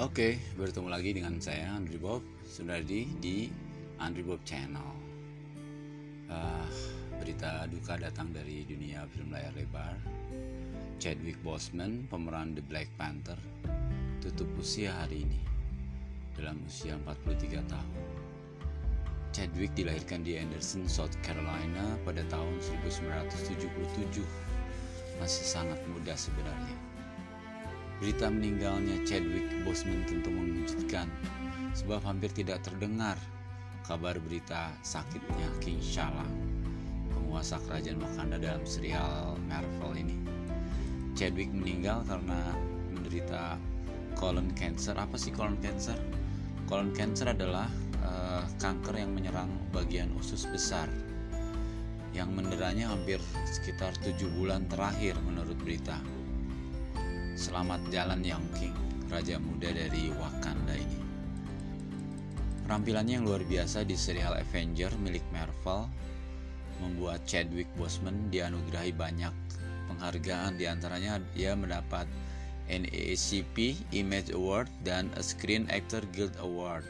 Oke, bertemu lagi dengan saya Andrew Bob Sundardi di Andrew Bob Channel. Uh, berita duka datang dari dunia film layar lebar. Chadwick Boseman, pemeran The Black Panther, tutup usia hari ini dalam usia 43 tahun. Chadwick dilahirkan di Anderson, South Carolina pada tahun 1977. Masih sangat muda sebenarnya Berita meninggalnya Chadwick Boseman tentu mengejutkan sebab hampir tidak terdengar kabar berita sakitnya King Shala, penguasa kerajaan Wakanda dalam serial Marvel ini. Chadwick meninggal karena menderita colon cancer. Apa sih colon cancer? Colon cancer adalah uh, kanker yang menyerang bagian usus besar yang menderanya hampir sekitar tujuh bulan terakhir menurut berita. Selamat jalan Yang King, raja muda dari Wakanda ini. Penampilannya yang luar biasa di serial Avenger milik Marvel membuat Chadwick Boseman dianugerahi banyak penghargaan di antaranya dia mendapat NAACP Image Award dan a Screen Actor Guild Award.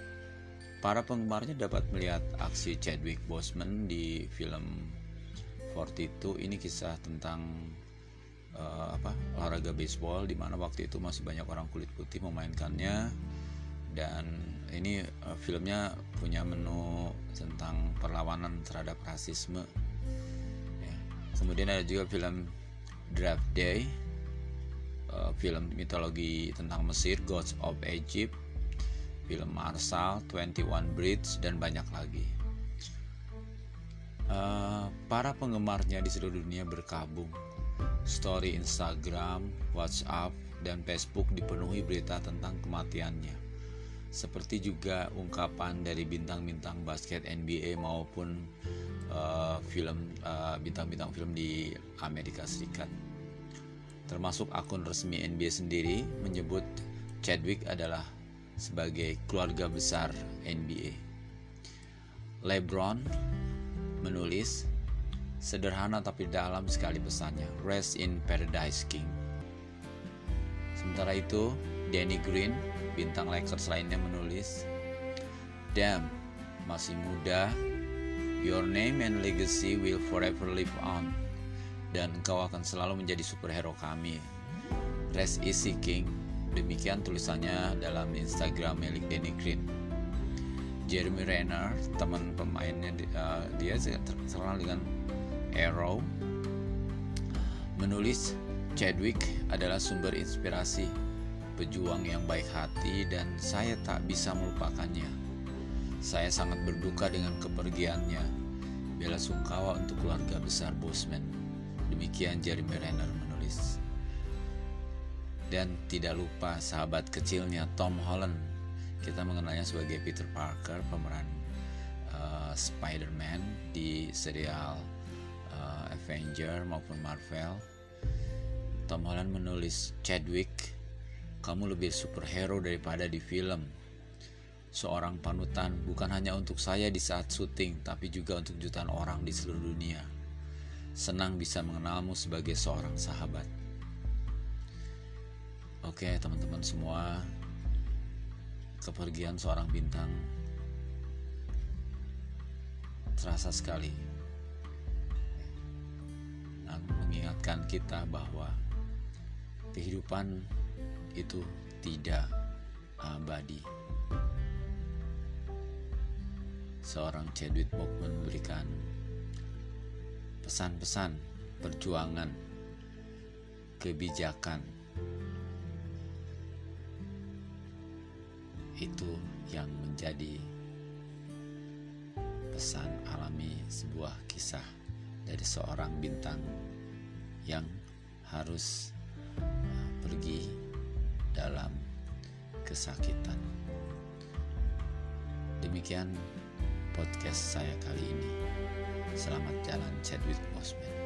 Para penggemarnya dapat melihat aksi Chadwick Boseman di film 42 ini kisah tentang uh, apa olahraga baseball di mana waktu itu masih banyak orang kulit putih memainkannya. Dan ini uh, filmnya punya menu tentang perlawanan terhadap rasisme. Ya. kemudian ada juga film Draft Day uh, film mitologi tentang Mesir Gods of Egypt film Marshall 21 Bridge dan banyak lagi. Uh, para penggemarnya di seluruh dunia berkabung Story Instagram, WhatsApp, dan Facebook dipenuhi berita tentang kematiannya. Seperti juga ungkapan dari bintang-bintang basket NBA maupun uh, film uh, bintang-bintang film di Amerika Serikat. Termasuk akun resmi NBA sendiri menyebut Chadwick adalah sebagai keluarga besar NBA. LeBron menulis Sederhana tapi dalam sekali pesannya. Rest in Paradise King. Sementara itu, Danny Green, bintang Lakers lainnya menulis, Damn, masih muda, your name and legacy will forever live on. Dan engkau akan selalu menjadi superhero kami. Rest easy King. Demikian tulisannya dalam Instagram milik Danny Green. Jeremy Renner, teman pemainnya, uh, dia terkenal dengan Arrow menulis Chadwick adalah sumber inspirasi, pejuang yang baik hati dan saya tak bisa melupakannya. Saya sangat berduka dengan kepergiannya. Bela sungkawa untuk keluarga besar Bosman. Demikian Jeremy Renner menulis. Dan tidak lupa sahabat kecilnya Tom Holland. Kita mengenalnya sebagai Peter Parker, pemeran uh, Spider-Man di serial Avenger maupun Marvel, Tom Holland menulis Chadwick, kamu lebih superhero daripada di film. Seorang panutan bukan hanya untuk saya di saat syuting, tapi juga untuk jutaan orang di seluruh dunia. Senang bisa mengenalmu sebagai seorang sahabat. Oke, teman-teman semua, kepergian seorang bintang terasa sekali mengingatkan kita bahwa kehidupan itu tidak abadi. Seorang Chadwick Boseman memberikan pesan-pesan perjuangan, kebijakan. Itu yang menjadi pesan alami sebuah kisah dari seorang bintang yang harus uh, pergi dalam kesakitan. Demikian podcast saya kali ini. Selamat jalan Chadwick Bosman.